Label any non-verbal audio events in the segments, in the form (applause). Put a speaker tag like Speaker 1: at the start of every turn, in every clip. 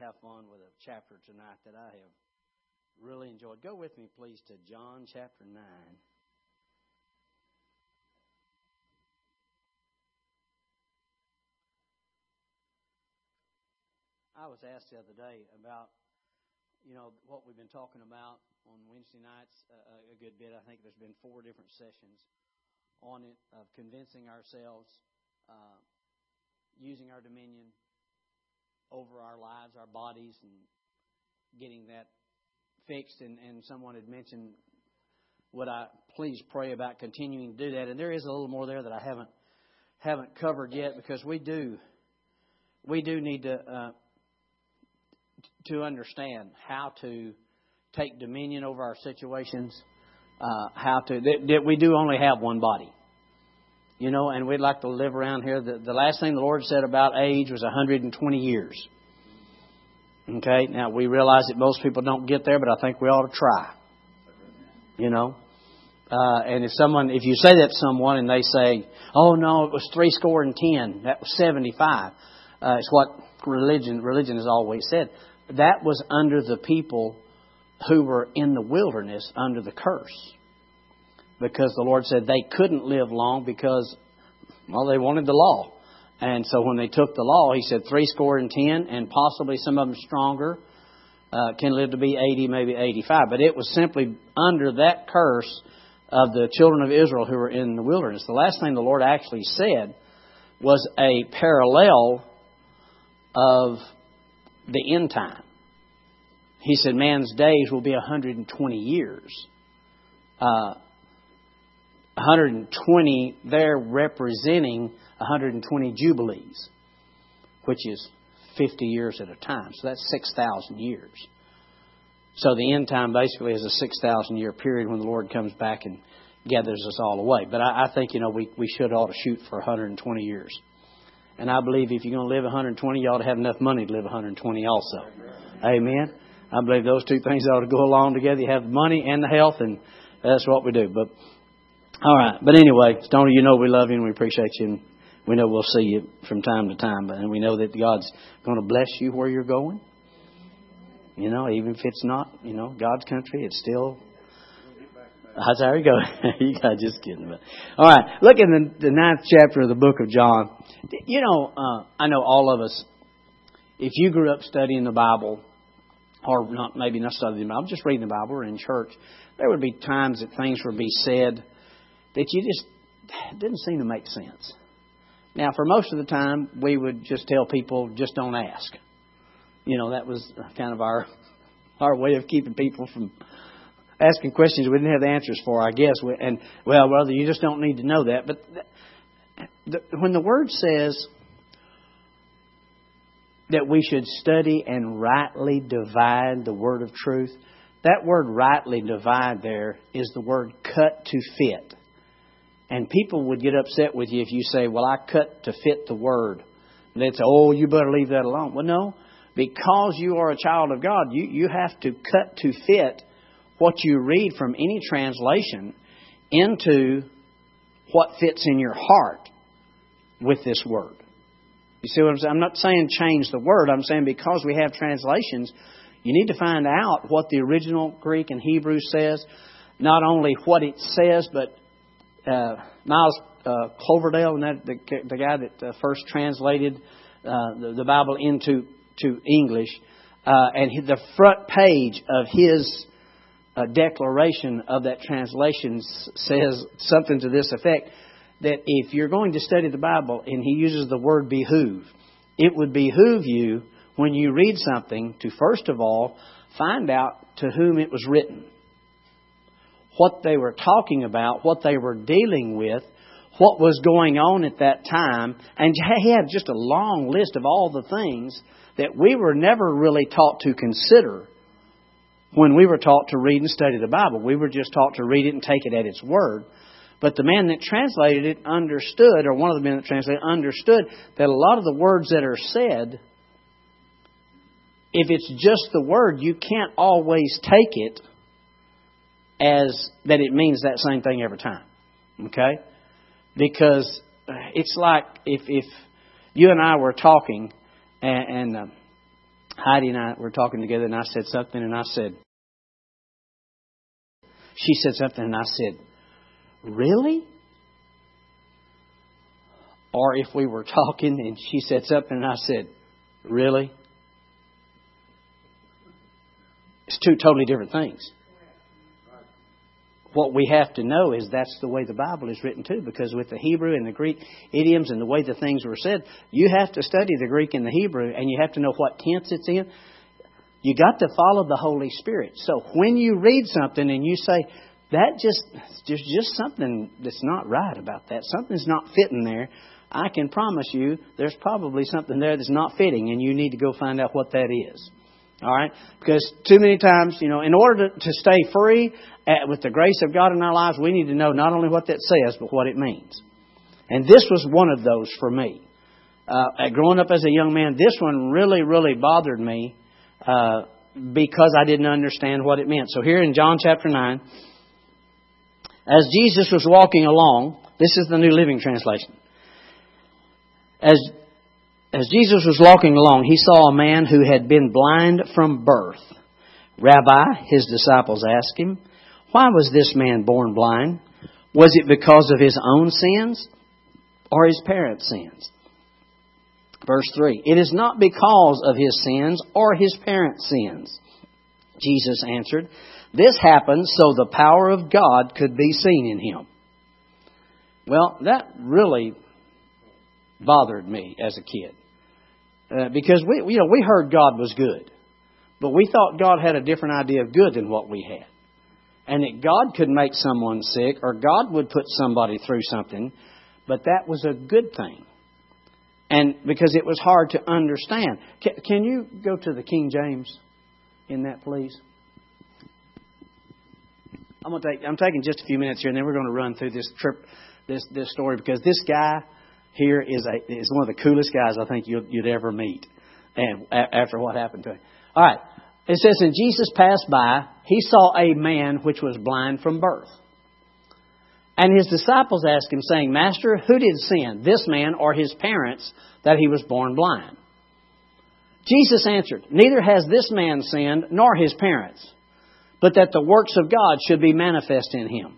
Speaker 1: have fun with a chapter tonight that I have really enjoyed. Go with me, please, to John chapter 9. I was asked the other day about, you know, what we've been talking about on Wednesday nights uh, a good bit. I think there's been four different sessions on it of convincing ourselves, uh, using our dominion over our lives, our bodies, and getting that fixed. And, and someone had mentioned, would I please pray about continuing to do that? And there is a little more there that I haven't haven't covered yet because we do we do need to uh, to understand how to take dominion over our situations. Uh, how to that, that we do only have one body you know, and we'd like to live around here. The, the last thing the Lord said about age was 120 years. Okay, now we realize that most people don't get there, but I think we ought to try. You know, uh, and if someone, if you say that to someone and they say, "Oh no, it was three score and ten, that was 75," uh, it's what religion religion has always said. That was under the people who were in the wilderness under the curse because the Lord said they couldn't live long because, well, they wanted the law. And so when they took the law, He said three score and ten, and possibly some of them stronger uh, can live to be 80, maybe 85. But it was simply under that curse of the children of Israel who were in the wilderness. The last thing the Lord actually said was a parallel of the end time. He said, Man's days will be 120 years. Uh, 120 there representing 120 jubilees, which is 50 years at a time. So that's 6,000 years. So the end time basically is a 6,000 year period when the Lord comes back and gathers us all away. But I, I think, you know, we, we should ought to shoot for 120 years. And I believe if you're going to live 120, you ought to have enough money to live 120 also. Amen. I believe those two things ought to go along together. You have the money and the health, and that's what we do. But all right. But anyway, Stoney, you know we love you and we appreciate you. And we know we'll see you from time to time. But and we know that God's going to bless you where you're going. You know, even if it's not, you know, God's country, it's still. How's there you go? (laughs) you guys just kidding. But all right, look in the, the ninth chapter of the book of John. You know, uh, I know all of us. If you grew up studying the Bible, or not maybe not studying the Bible, just reading the Bible or in church, there would be times that things would be said that you just didn't seem to make sense. Now, for most of the time, we would just tell people, just don't ask. You know, that was kind of our (laughs) our way of keeping people from asking questions we didn't have the answers for, I guess. And well, brother, you just don't need to know that. But the, when the word says that we should study and rightly divide the word of truth, that word rightly divide there is the word cut to fit. And people would get upset with you if you say, Well, I cut to fit the word. And they'd say, Oh, you better leave that alone. Well, no. Because you are a child of God, you, you have to cut to fit what you read from any translation into what fits in your heart with this word. You see what I'm saying? I'm not saying change the word. I'm saying because we have translations, you need to find out what the original Greek and Hebrew says. Not only what it says, but uh, Miles uh, Coverdale, and that the, the guy that uh, first translated uh, the, the Bible into to English, uh, and he, the front page of his uh, declaration of that translation says something to this effect: that if you're going to study the Bible, and he uses the word behoove, it would behoove you when you read something to first of all find out to whom it was written what they were talking about, what they were dealing with, what was going on at that time. And (laughs) he had just a long list of all the things that we were never really taught to consider when we were taught to read and study the Bible. We were just taught to read it and take it at its word. But the man that translated it understood, or one of the men that translated it understood, that a lot of the words that are said, if it's just the word, you can't always take it as that it means that same thing every time. Okay? Because it's like if if you and I were talking and, and uh, Heidi and I were talking together, and I said something, and I said, she said something, and I said, Really? Or if we were talking and she said something, and I said, Really? It's two totally different things. What we have to know is that's the way the Bible is written too, because with the Hebrew and the Greek idioms and the way the things were said, you have to study the Greek and the Hebrew, and you have to know what tense it's in. You got to follow the Holy Spirit. So when you read something and you say, that just there's just something that's not right about that. Something's not fitting there. I can promise you there's probably something there that's not fitting, and you need to go find out what that is. All right? Because too many times, you know, in order to, to stay free at, with the grace of God in our lives, we need to know not only what that says, but what it means. And this was one of those for me. Uh, growing up as a young man, this one really, really bothered me uh, because I didn't understand what it meant. So here in John chapter 9, as Jesus was walking along, this is the New Living Translation. As, as Jesus was walking along, he saw a man who had been blind from birth. Rabbi, his disciples asked him, Why was this man born blind? Was it because of his own sins or his parents' sins? Verse 3 It is not because of his sins or his parents' sins. Jesus answered, this happened so the power of God could be seen in him. Well, that really bothered me as a kid. Uh, because we, you know, we heard God was good, but we thought God had a different idea of good than what we had. And that God could make someone sick or God would put somebody through something, but that was a good thing. And because it was hard to understand. Can, can you go to the King James in that, please? I'm gonna take I'm taking just a few minutes here, and then we're going to run through this trip, this this story because this guy here is a is one of the coolest guys I think you'd, you'd ever meet, and a, after what happened to him. All right, it says, "And Jesus passed by, he saw a man which was blind from birth." And his disciples asked him, saying, Master, who did sin, this man or his parents, that he was born blind? Jesus answered, Neither has this man sinned, nor his parents but that the works of God should be manifest in him.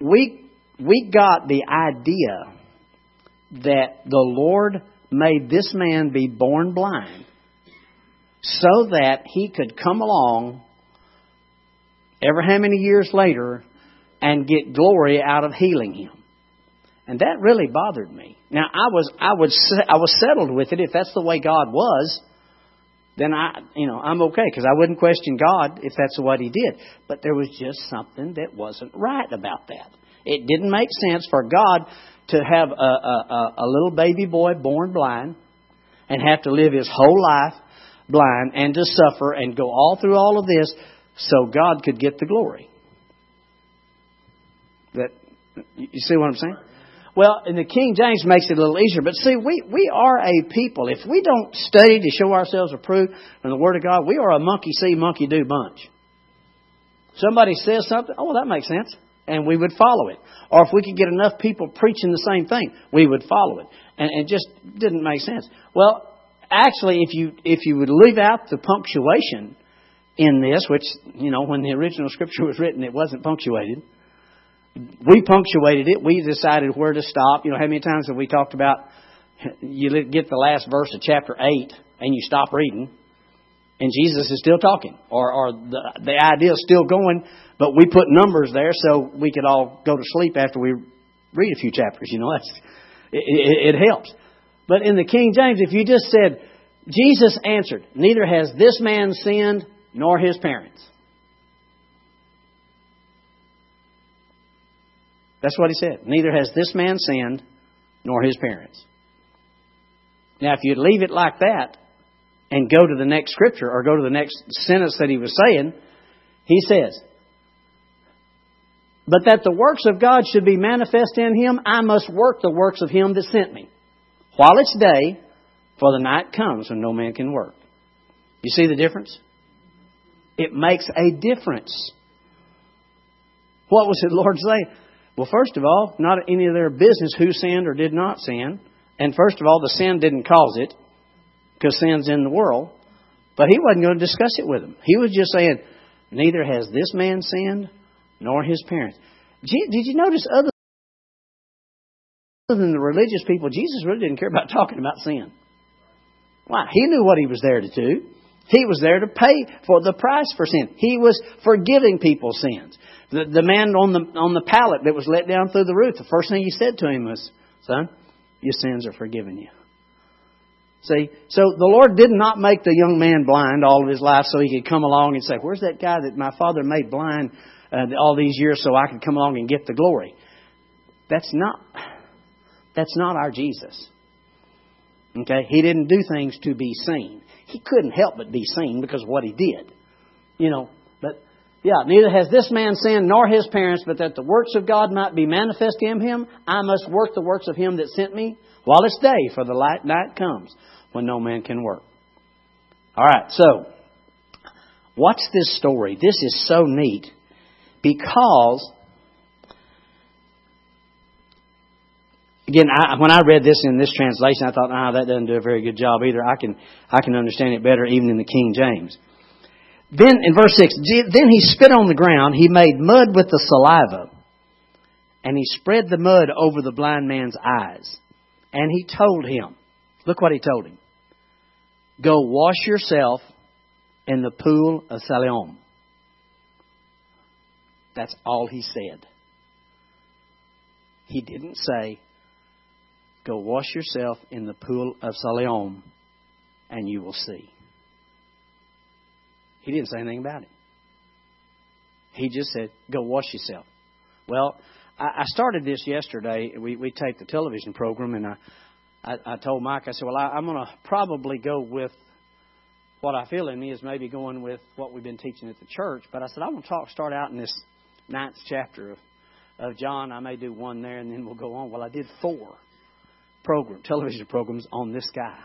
Speaker 1: We, we got the idea that the Lord made this man be born blind so that he could come along ever how many years later and get glory out of healing him. And that really bothered me. Now I was I was I was settled with it if that's the way God was then I, you know, I'm okay because I wouldn't question God if that's what He did. But there was just something that wasn't right about that. It didn't make sense for God to have a, a, a little baby boy born blind and have to live his whole life blind and to suffer and go all through all of this so God could get the glory. That you see what I'm saying? Well, and the King James makes it a little easier. But see, we, we are a people. If we don't study to show ourselves approved from the Word of God, we are a monkey see, monkey do bunch. Somebody says something, oh, well, that makes sense. And we would follow it. Or if we could get enough people preaching the same thing, we would follow it. And it just didn't make sense. Well, actually, if you, if you would leave out the punctuation in this, which, you know, when the original scripture was written, it wasn't punctuated we punctuated it. We decided where to stop. You know, how many times have we talked about you get the last verse of chapter 8 and you stop reading and Jesus is still talking or, or the, the idea is still going, but we put numbers there so we could all go to sleep after we read a few chapters. You know, that's, it, it, it helps. But in the King James, if you just said, Jesus answered, neither has this man sinned nor his parents. That's what he said. Neither has this man sinned nor his parents. Now, if you leave it like that and go to the next scripture or go to the next sentence that he was saying, he says, But that the works of God should be manifest in him, I must work the works of him that sent me. While it's day, for the night comes when no man can work. You see the difference? It makes a difference. What was the Lord saying? Well, first of all, not any of their business who sinned or did not sin. And first of all, the sin didn't cause it, because sin's in the world.
Speaker 2: But he wasn't going to discuss it with them. He was just saying, neither has this man sinned nor his parents. Did you notice other than the religious people, Jesus really didn't care about talking about sin. Why? He knew what he was there to do. He was there to pay for the price for sin. He was forgiving people's sins. The, the man on the on the pallet that was let down through the roof, the first thing he said to him was, "Son, your sins are forgiven you." See, so the Lord did not make the young man blind all of his life so he could come along and say, "Where's that guy that my father made blind uh, all these years so I could come along and get the glory?" That's not that's not our Jesus. Okay? He didn't do things to be seen. He couldn't help but be seen because of what he did. You know, yeah, neither has this man sinned nor his parents, but that the works of God might be manifest in him. I must work the works of him that sent me while it's day, for the light night comes when no man can work. All right, so watch this story. This is so neat because Again, I, when I read this in this translation, I thought, ah, that doesn't do a very good job either. I can, I can understand it better even in the King James. Then in verse 6, then he spit on the ground, he made mud with the saliva, and he spread the mud over the blind man's eyes. And he told him, look what he told him. Go wash yourself in the pool of Siloam. That's all he said. He didn't say, Go wash yourself in the pool of Siloam, and you will see. He didn't say anything about it. He just said, Go wash yourself. Well, I, started this yesterday. We, we take the television program, and I, I, I told Mike, I said, Well, I, I'm going to probably go with what I feel in me is maybe going with what we've been teaching at the church. But I said, I want to talk, start out in this ninth chapter of, of John. I may do one there, and then we'll go on. Well, I did four program, television programs on this guy,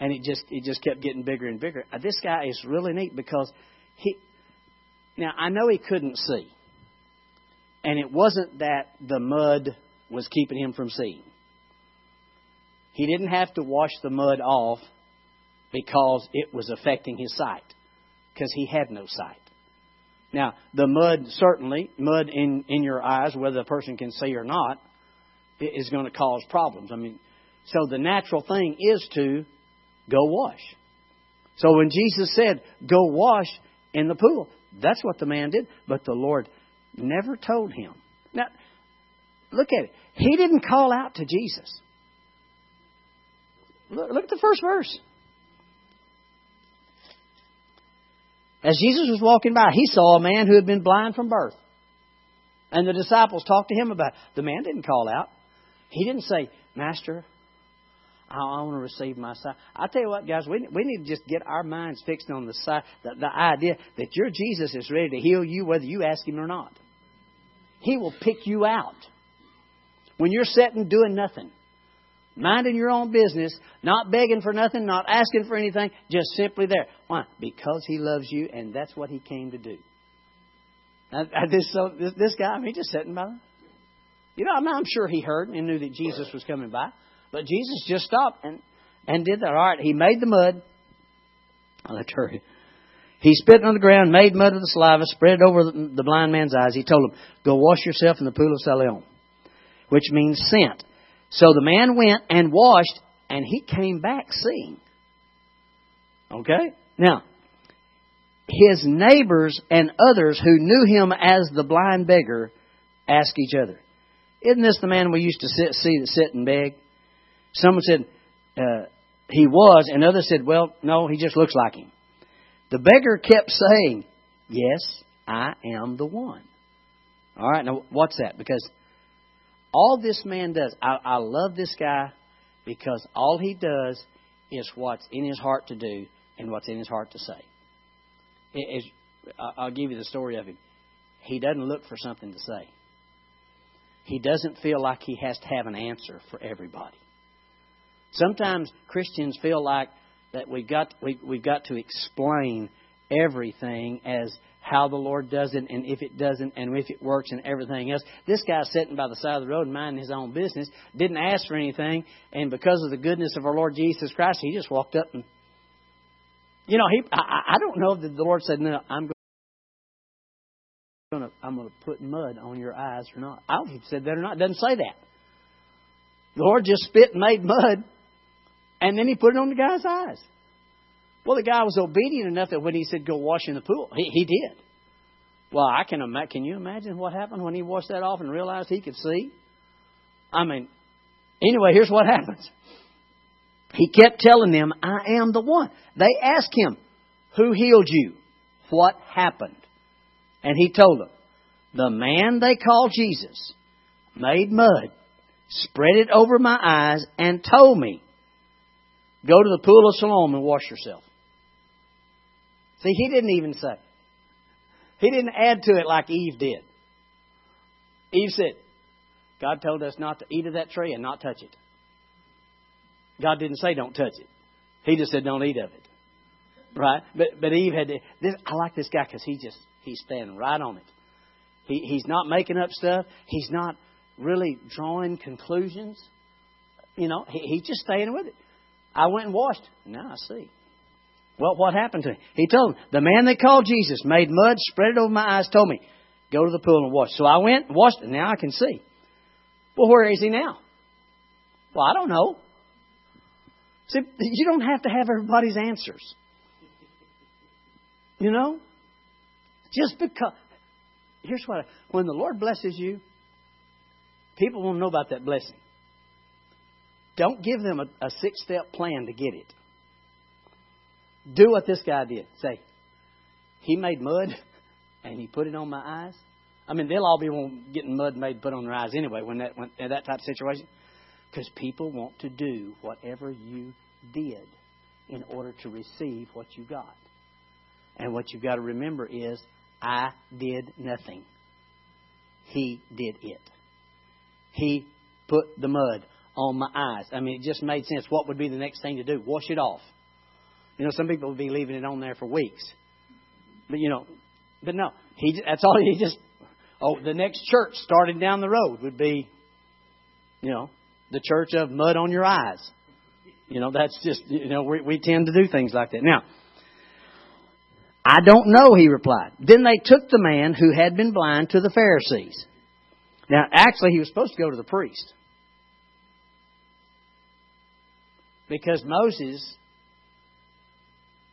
Speaker 2: and it just it just kept getting bigger and bigger. Uh, this guy is really neat because he. Now I know he couldn't see, and it wasn't that the mud was keeping him from seeing. He didn't have to wash the mud off because it was affecting his sight, because he had no sight. Now, the mud, certainly, mud in, in your eyes, whether the person can see or not, is going to cause problems. I mean, so the natural thing is to go wash. So when Jesus said, go wash in the pool, that's what the man did. But the Lord never told him. Now, look at it. He didn't call out to Jesus. Look, look at the first verse. As Jesus was walking by, he saw a man who had been blind from birth. And the disciples talked to him about it. The man didn't call out. He didn't say, Master, I want to receive my sight. I tell you what, guys, we, we need to just get our minds fixed on the, side, the, the idea that your Jesus is ready to heal you whether you ask Him or not. He will pick you out. When you're sitting doing nothing, minding your own business, not begging for nothing, not asking for anything, just simply there. Why? Because He loves you, and that's what He came to do. Now, this, so, this, this guy, I mean, just sitting by you know, I'm sure he heard and knew that Jesus was coming by. But Jesus just stopped and, and did that. All right, he made the mud. I'll let you. He spit on the ground, made mud with the saliva, spread it over the blind man's eyes. He told him, Go wash yourself in the pool of Siloam, which means sent. So the man went and washed, and he came back seeing. Okay? Now, his neighbors and others who knew him as the blind beggar asked each other, isn't this the man we used to sit, see that sit and beg? Someone said, uh, he was, and others said, well, no, he just looks like him. The beggar kept saying, yes, I am the one. All right, now what's that? Because all this man does, I, I love this guy because all he does is what's in his heart to do and what's in his heart to say. It, I'll give you the story of him. He doesn't look for something to say he doesn't feel like he has to have an answer for everybody. Sometimes Christians feel like that we've got we, we've got to explain everything as how the Lord does it and if it doesn't and if it works and everything else. This guy sitting by the side of the road minding his own business, didn't ask for anything, and because of the goodness of our Lord Jesus Christ, he just walked up and You know, he. I, I don't know that the Lord said, "No, I'm going to, I'm going to put mud on your eyes or not." I don't know if he said that or not. It doesn't say that. The Lord just spit and made mud, and then He put it on the guy's eyes. Well, the guy was obedient enough that when He said, "Go wash in the pool," he, he did. Well, I can imagine. Can you imagine what happened when he washed that off and realized he could see? I mean, anyway, here's what (laughs) happens. He kept telling them, I am the one. They asked him, Who healed you? What happened? And he told them, The man they call Jesus made mud, spread it over my eyes, and told me, Go to the pool of Siloam and wash yourself. See, he didn't even say. He didn't add to it like Eve did. Eve said, God told us not to eat of that tree and not touch it. God didn't say don't touch it. He just said don't eat of it. Right? But but Eve had to, this, I like this guy because he just he's standing right on it. He he's not making up stuff. He's not really drawing conclusions. You know, he, he's just staying with it. I went and washed. Now I see. Well, what happened to him? He told him, the man they called Jesus made mud, spread it over my eyes, told me, go to the pool and wash. So I went, and washed, and now I can see. Well, where is he now? Well, I don't know. See, you don't have to have everybody's answers. You know? Just because. Here's what I, when the Lord blesses you, people won't know about that blessing. Don't give them a, a six step plan to get it. Do what this guy did. Say, he made mud (laughs) and he put it on my eyes. I mean, they'll all be getting mud made put on their eyes anyway when that when, that type of situation. Because people want to do whatever you did in order to receive what you got. And what you've got to remember is, I did nothing. He did it. He put the mud on my eyes. I mean, it just made sense. What would be the next thing to do? Wash it off. You know, some people would be leaving it on there for weeks. But, you know, but no. He, that's all he just, oh, the next church starting down the road would be, you know, the church of mud on your eyes. You know, that's just, you know, we, we tend to do things like that. Now, I don't know, he replied. Then they took the man who had been blind to the Pharisees. Now, actually, he was supposed to go to the priest. Because Moses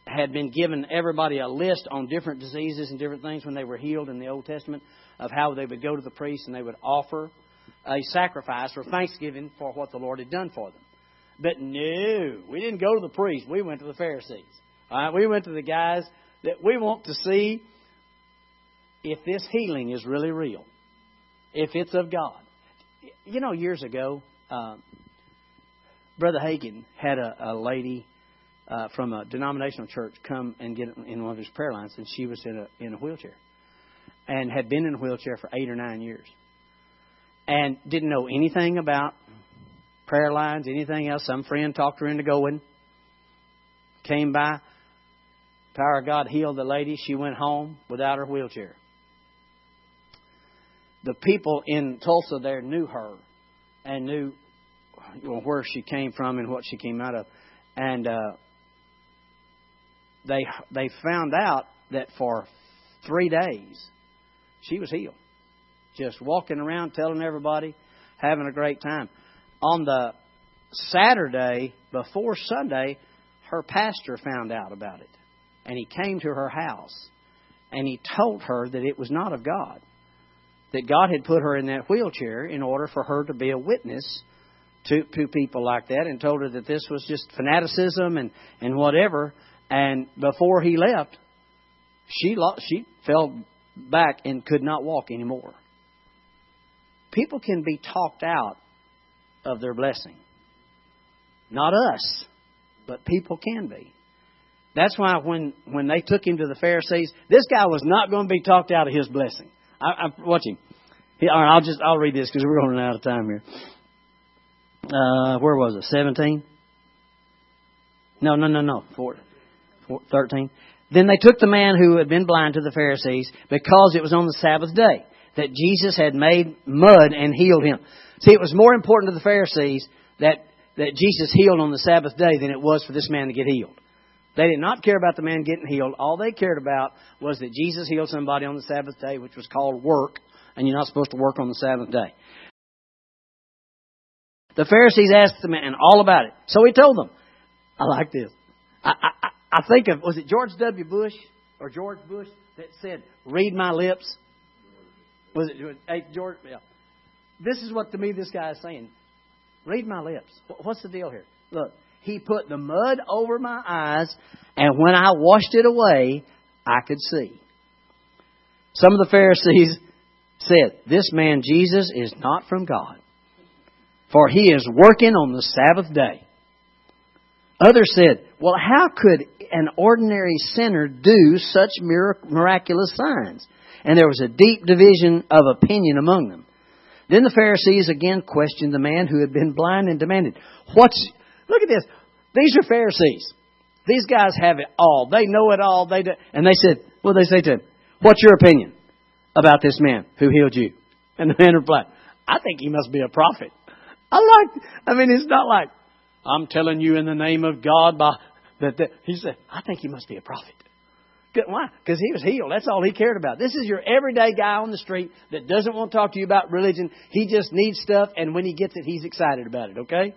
Speaker 2: had been given everybody a list on different diseases and different things when they were healed in the Old Testament of how they would go to the priest and they would offer a sacrifice for thanksgiving for what the Lord had done for them. But no, we didn't go to the priest. We went to the Pharisees. All right, we went to the guys that we want to see if this healing is really real, if it's of God. You know, years ago, uh, Brother Hagin had a, a lady uh, from a denominational church come and get in one of his prayer lines, and she was in a in a wheelchair, and had been in a wheelchair for eight or nine years, and didn't know anything about prayer lines, anything else. Some friend talked her into going. Came by. Power of God healed the lady. She went home without her wheelchair. The people in Tulsa there knew her and knew where she came from and what she came out of. And uh, they they found out that for three days she was healed, just walking around telling everybody, having a great time on the Saturday before Sunday, her pastor found out about it. And he came to her house and he told her that it was not of God. That God had put her in that wheelchair in order for her to be a witness to, to people like that and told her that this was just fanaticism and, and whatever. And before he left, she, lost, she fell back and could not walk anymore. People can be talked out of their blessing. Not us, but people can be. That's why when, when they took him to the Pharisees, this guy was not going to be talked out of his blessing. I, I watch him. He, all right, I'll just I'll read this because we're running out of time here. Uh, where was it? Seventeen? No, no, no, no. Four, four, Thirteen. Then they took the man who had been blind to the Pharisees because it was on the Sabbath day that Jesus had made mud and healed him. See, it was more important to the Pharisees that, that Jesus healed on the Sabbath day than it was for this man to get healed. They did not care about the man getting healed. All they cared about was that Jesus healed somebody on the Sabbath day, which was called work, and you're not supposed to work on the Sabbath day. The Pharisees asked the man all about it. So he told them. I like this. I, I, I think of, was it George W. Bush or George Bush that said, read my lips? Was it hey, George? Yeah. This is what to me this guy is saying. Read my lips. What's the deal here? Look, he put the mud over my eyes, and when I washed it away, I could see. Some of the Pharisees said, This man Jesus is not from God, for he is working on the Sabbath day. Others said, Well, how could an ordinary sinner do such miraculous signs? And there was a deep division of opinion among them. Then the Pharisees again questioned the man who had been blind and demanded, What's. Look at this. These are Pharisees. These guys have it all. They know it all. They do, and they said, What they say to him? What's your opinion about this man who healed you? And the man replied, I think he must be a prophet. I like, I mean, it's not like, I'm telling you in the name of God by that, that he said, I think he must be a prophet. Why? Because he was healed. That's all he cared about. This is your everyday guy on the street that doesn't want to talk to you about religion. He just needs stuff, and when he gets it, he's excited about it, okay?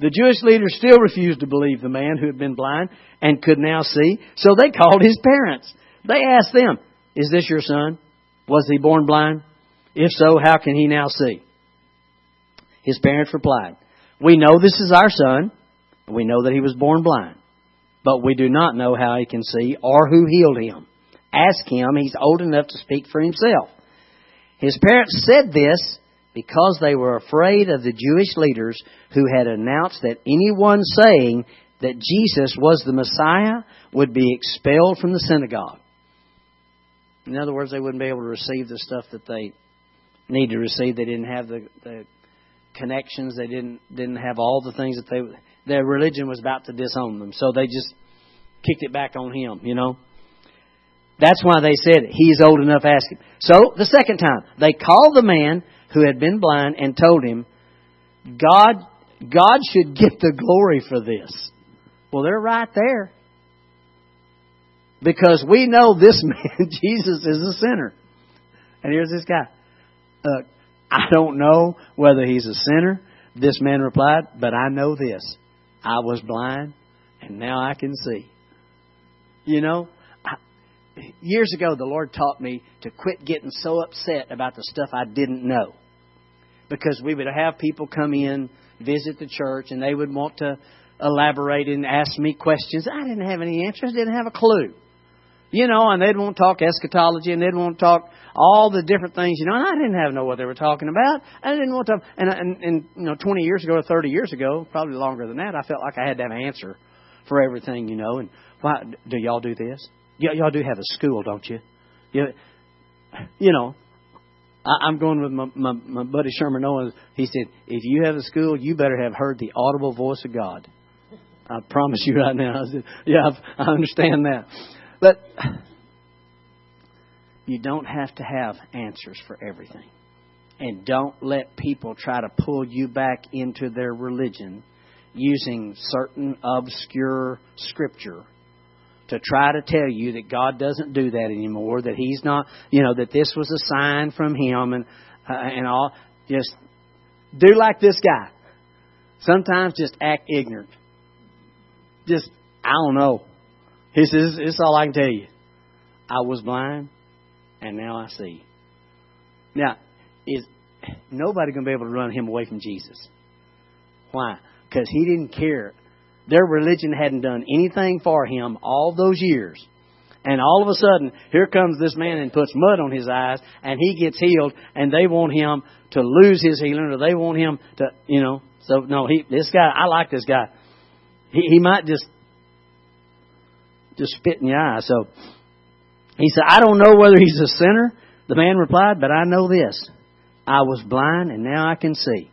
Speaker 2: The Jewish leaders still refused to believe the man who had been blind and could now see, so they called his parents. They asked them, Is this your son? Was he born blind? If so, how can he now see? His parents replied, We know this is our son. We know that he was born blind but we do not know how he can see or who healed him. Ask him, he's old enough to speak for himself. His parents said this because they were afraid of the Jewish leaders who had announced that anyone saying that Jesus was the Messiah would be expelled from the synagogue. In other words, they wouldn't be able to receive the stuff that they need to receive. They didn't have the, the connections. They didn't didn't have all the things that they their religion was about to disown them. So they just kicked it back on him, you know. That's why they said he's old enough, ask him. So the second time, they called the man who had been blind and told him, God, God should get the glory for this. Well, they're right there. Because we know this (laughs) man, Jesus, is a sinner. And here's this guy. Uh, I don't know whether he's a sinner. This man replied, but I know this. I was blind, and now I can see. You know, I, years ago, the Lord taught me to quit getting so upset about the stuff I didn't know. Because we would have people come in, visit the church, and they would want to elaborate and ask me questions. I didn't have any answers, didn't have a clue. You know, and they'd want to talk eschatology and they'd want to talk all the different things, you know, and I didn't have know what they were talking about. I didn't want to, and, and, and you know, 20 years ago or 30 years ago, probably longer than that, I felt like I had to have an answer for everything, you know, and why, do y'all do this? Y- y'all do have a school, don't you? You, you know, I, I'm going with my, my, my buddy Sherman Owens. He said, if you have a school, you better have heard the audible voice of God. I promise you right now. I said, yeah, I understand that. But you don't have to have answers for everything. And don't let people try to pull you back into their religion using certain obscure scripture to try to tell you that God doesn't do that anymore, that He's not, you know, that this was a sign from Him and uh, and all. Just do like this guy. Sometimes just act ignorant. Just I don't know. He says, "It's all I can tell you. I was blind, and now I see." Now, is nobody going to be able to run him away from Jesus? Why? Because he didn't care their religion hadn't done anything for him all those years. And all of a sudden, here comes this man and puts mud on his eyes, and he gets healed, and they want him to lose his healing, or they want him to, you know. So no, he, this guy, I like this guy. He, he might just, just spit in your eye. So he said, I don't know whether he's a sinner. The man replied, but I know this: I was blind, and now I can see.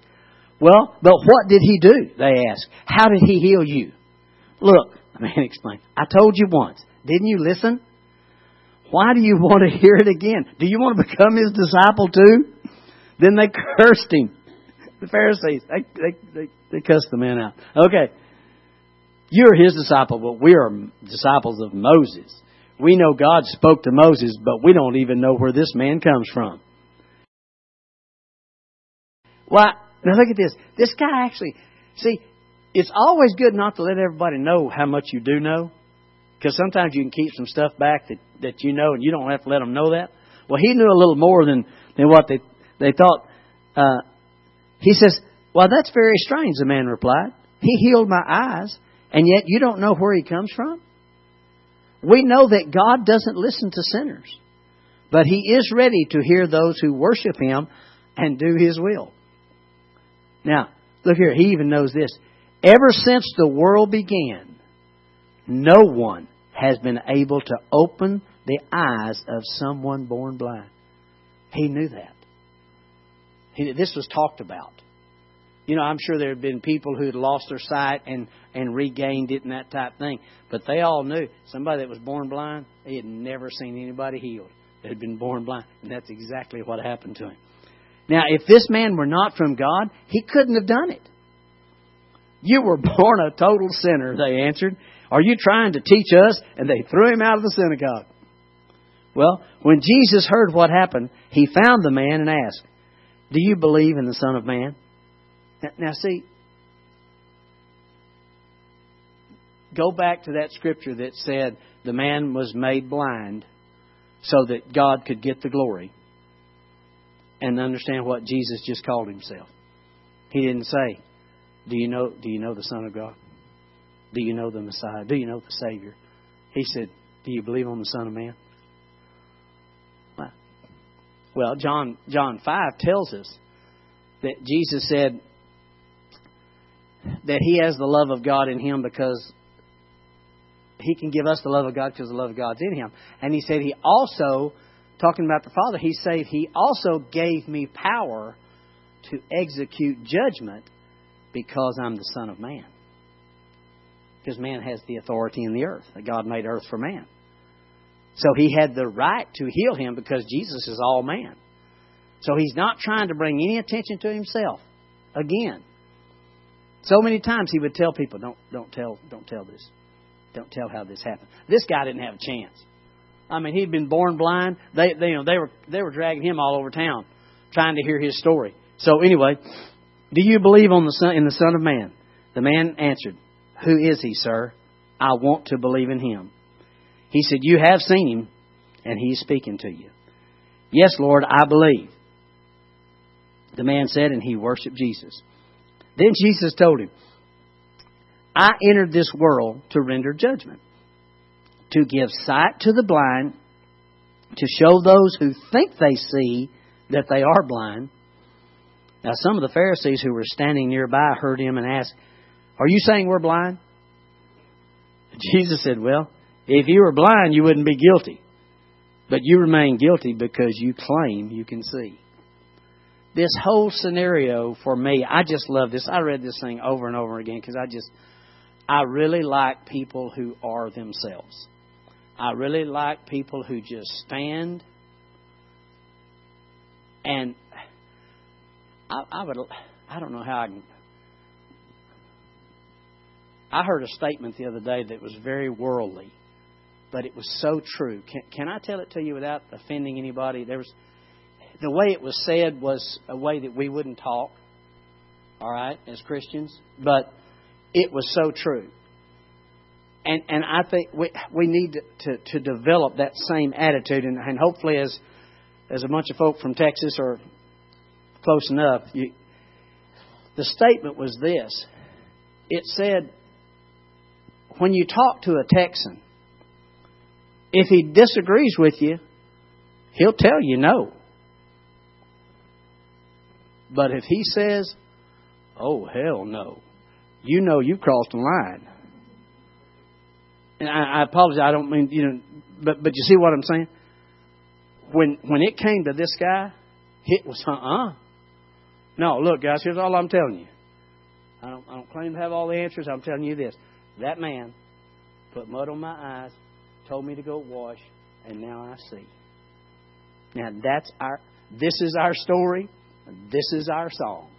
Speaker 2: Well, but what did he do? They asked. How did he heal you? Look, the man (laughs) explained. I told you once. Didn't you listen? Why do you want to hear it again? Do you want to become his disciple too? Then they (laughs) cursed him. The Pharisees, they, they, they, they cussed the man out. Okay. You're his disciple, but we are disciples of Moses. We know God spoke to Moses, but we don't even know where this man comes from. Well, now look at this. This guy actually, see, it's always good not to let everybody know how much you do know. Because sometimes you can keep some stuff back that, that you know and you don't have to let them know that. Well, he knew a little more than, than what they, they thought. Uh, he says, Well, that's very strange, the man replied. He healed my eyes, and yet you don't know where he comes from? We know that God doesn't listen to sinners, but he is ready to hear those who worship him and do his will. Now, look here, he even knows this. Ever since the world began, no one has been able to open the eyes of someone born blind. He knew that. He, this was talked about. You know, I'm sure there had been people who had lost their sight and, and regained it and that type thing. But they all knew somebody that was born blind, he had never seen anybody healed that had been born blind. And that's exactly what happened to him. Now, if this man were not from God, he couldn't have done it. You were (laughs) born a total sinner, they answered. Are you trying to teach us? And they threw him out of the synagogue. Well, when Jesus heard what happened, he found the man and asked, Do you believe in the Son of Man? Now, see, go back to that scripture that said the man was made blind so that God could get the glory and understand what Jesus just called himself. He didn't say, "Do you know do you know the Son of God? Do you know the Messiah? Do you know the Savior?" He said, "Do you believe on the Son of Man?" Well, John John 5 tells us that Jesus said that he has the love of God in him because he can give us the love of God because the love of God's in him. And he said he also, talking about the Father, he said he also gave me power to execute judgment because I'm the Son of Man. Because man has the authority in the earth. That God made earth for man. So he had the right to heal him because Jesus is all man. So he's not trying to bring any attention to himself. Again, so many times he would tell people, "Don't, don't tell, don't tell this, don't tell how this happened." This guy didn't have a chance. I mean, he'd been born blind. They, they, you know, they were they were dragging him all over town, trying to hear his story. So anyway, do you believe on the son in the Son of Man? The man answered, "Who is he, sir? I want to believe in him." He said, "You have seen him, and he is speaking to you." Yes, Lord, I believe. The man said, and he worshiped Jesus. Then Jesus told him, I entered this world to render judgment, to give sight to the blind, to show those who think they see that they are blind. Now, some of the Pharisees who were standing nearby heard him and asked, Are you saying we're blind? (laughs) Jesus said, Well, if you were blind, you wouldn't be guilty. But you remain guilty because you claim you can see this whole scenario for me, I just love this. I read this thing over and over again because I just, I really like people who are themselves. I really like people who just stand and I, I would, I don't know how I can. I heard a statement the other day that was very worldly, but it was so true. Can, can I tell it to you without offending anybody? There was the way it was said was a way that we wouldn't talk, all right, as Christians, but it was so true. And and I think we we need to, to, develop that same attitude, and, and hopefully, as as a bunch of folk from Texas are close enough, you, the statement was this. It said, when you talk to a Texan, if he disagrees with you, he'll tell you no. But if he says, oh, hell no, you know you've crossed the line. And I, I apologize, I don't mean, you know, but, but you see what I'm saying? When, when it came to this guy, it was, uh uh No, look, guys, here's all I'm telling you. I don't, I don't claim to have all the answers. I'm telling you this. That man put mud on my eyes, told me to go wash, and now I see. Now that's our. This is our story. This is our song.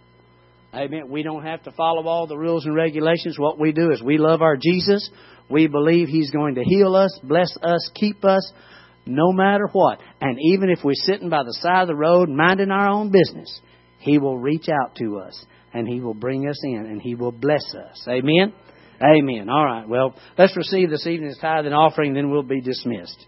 Speaker 2: Amen. We don't have to follow all the rules and regulations. What we do is we love our Jesus. We believe He's going to heal us, bless us, keep us, no matter what. And even if we're sitting by the side of the road minding our own business, He will reach out to us and He will bring us in and He will bless us. Amen? Amen. All right. Well, let's receive this evening's tithe and offering, then we'll be dismissed.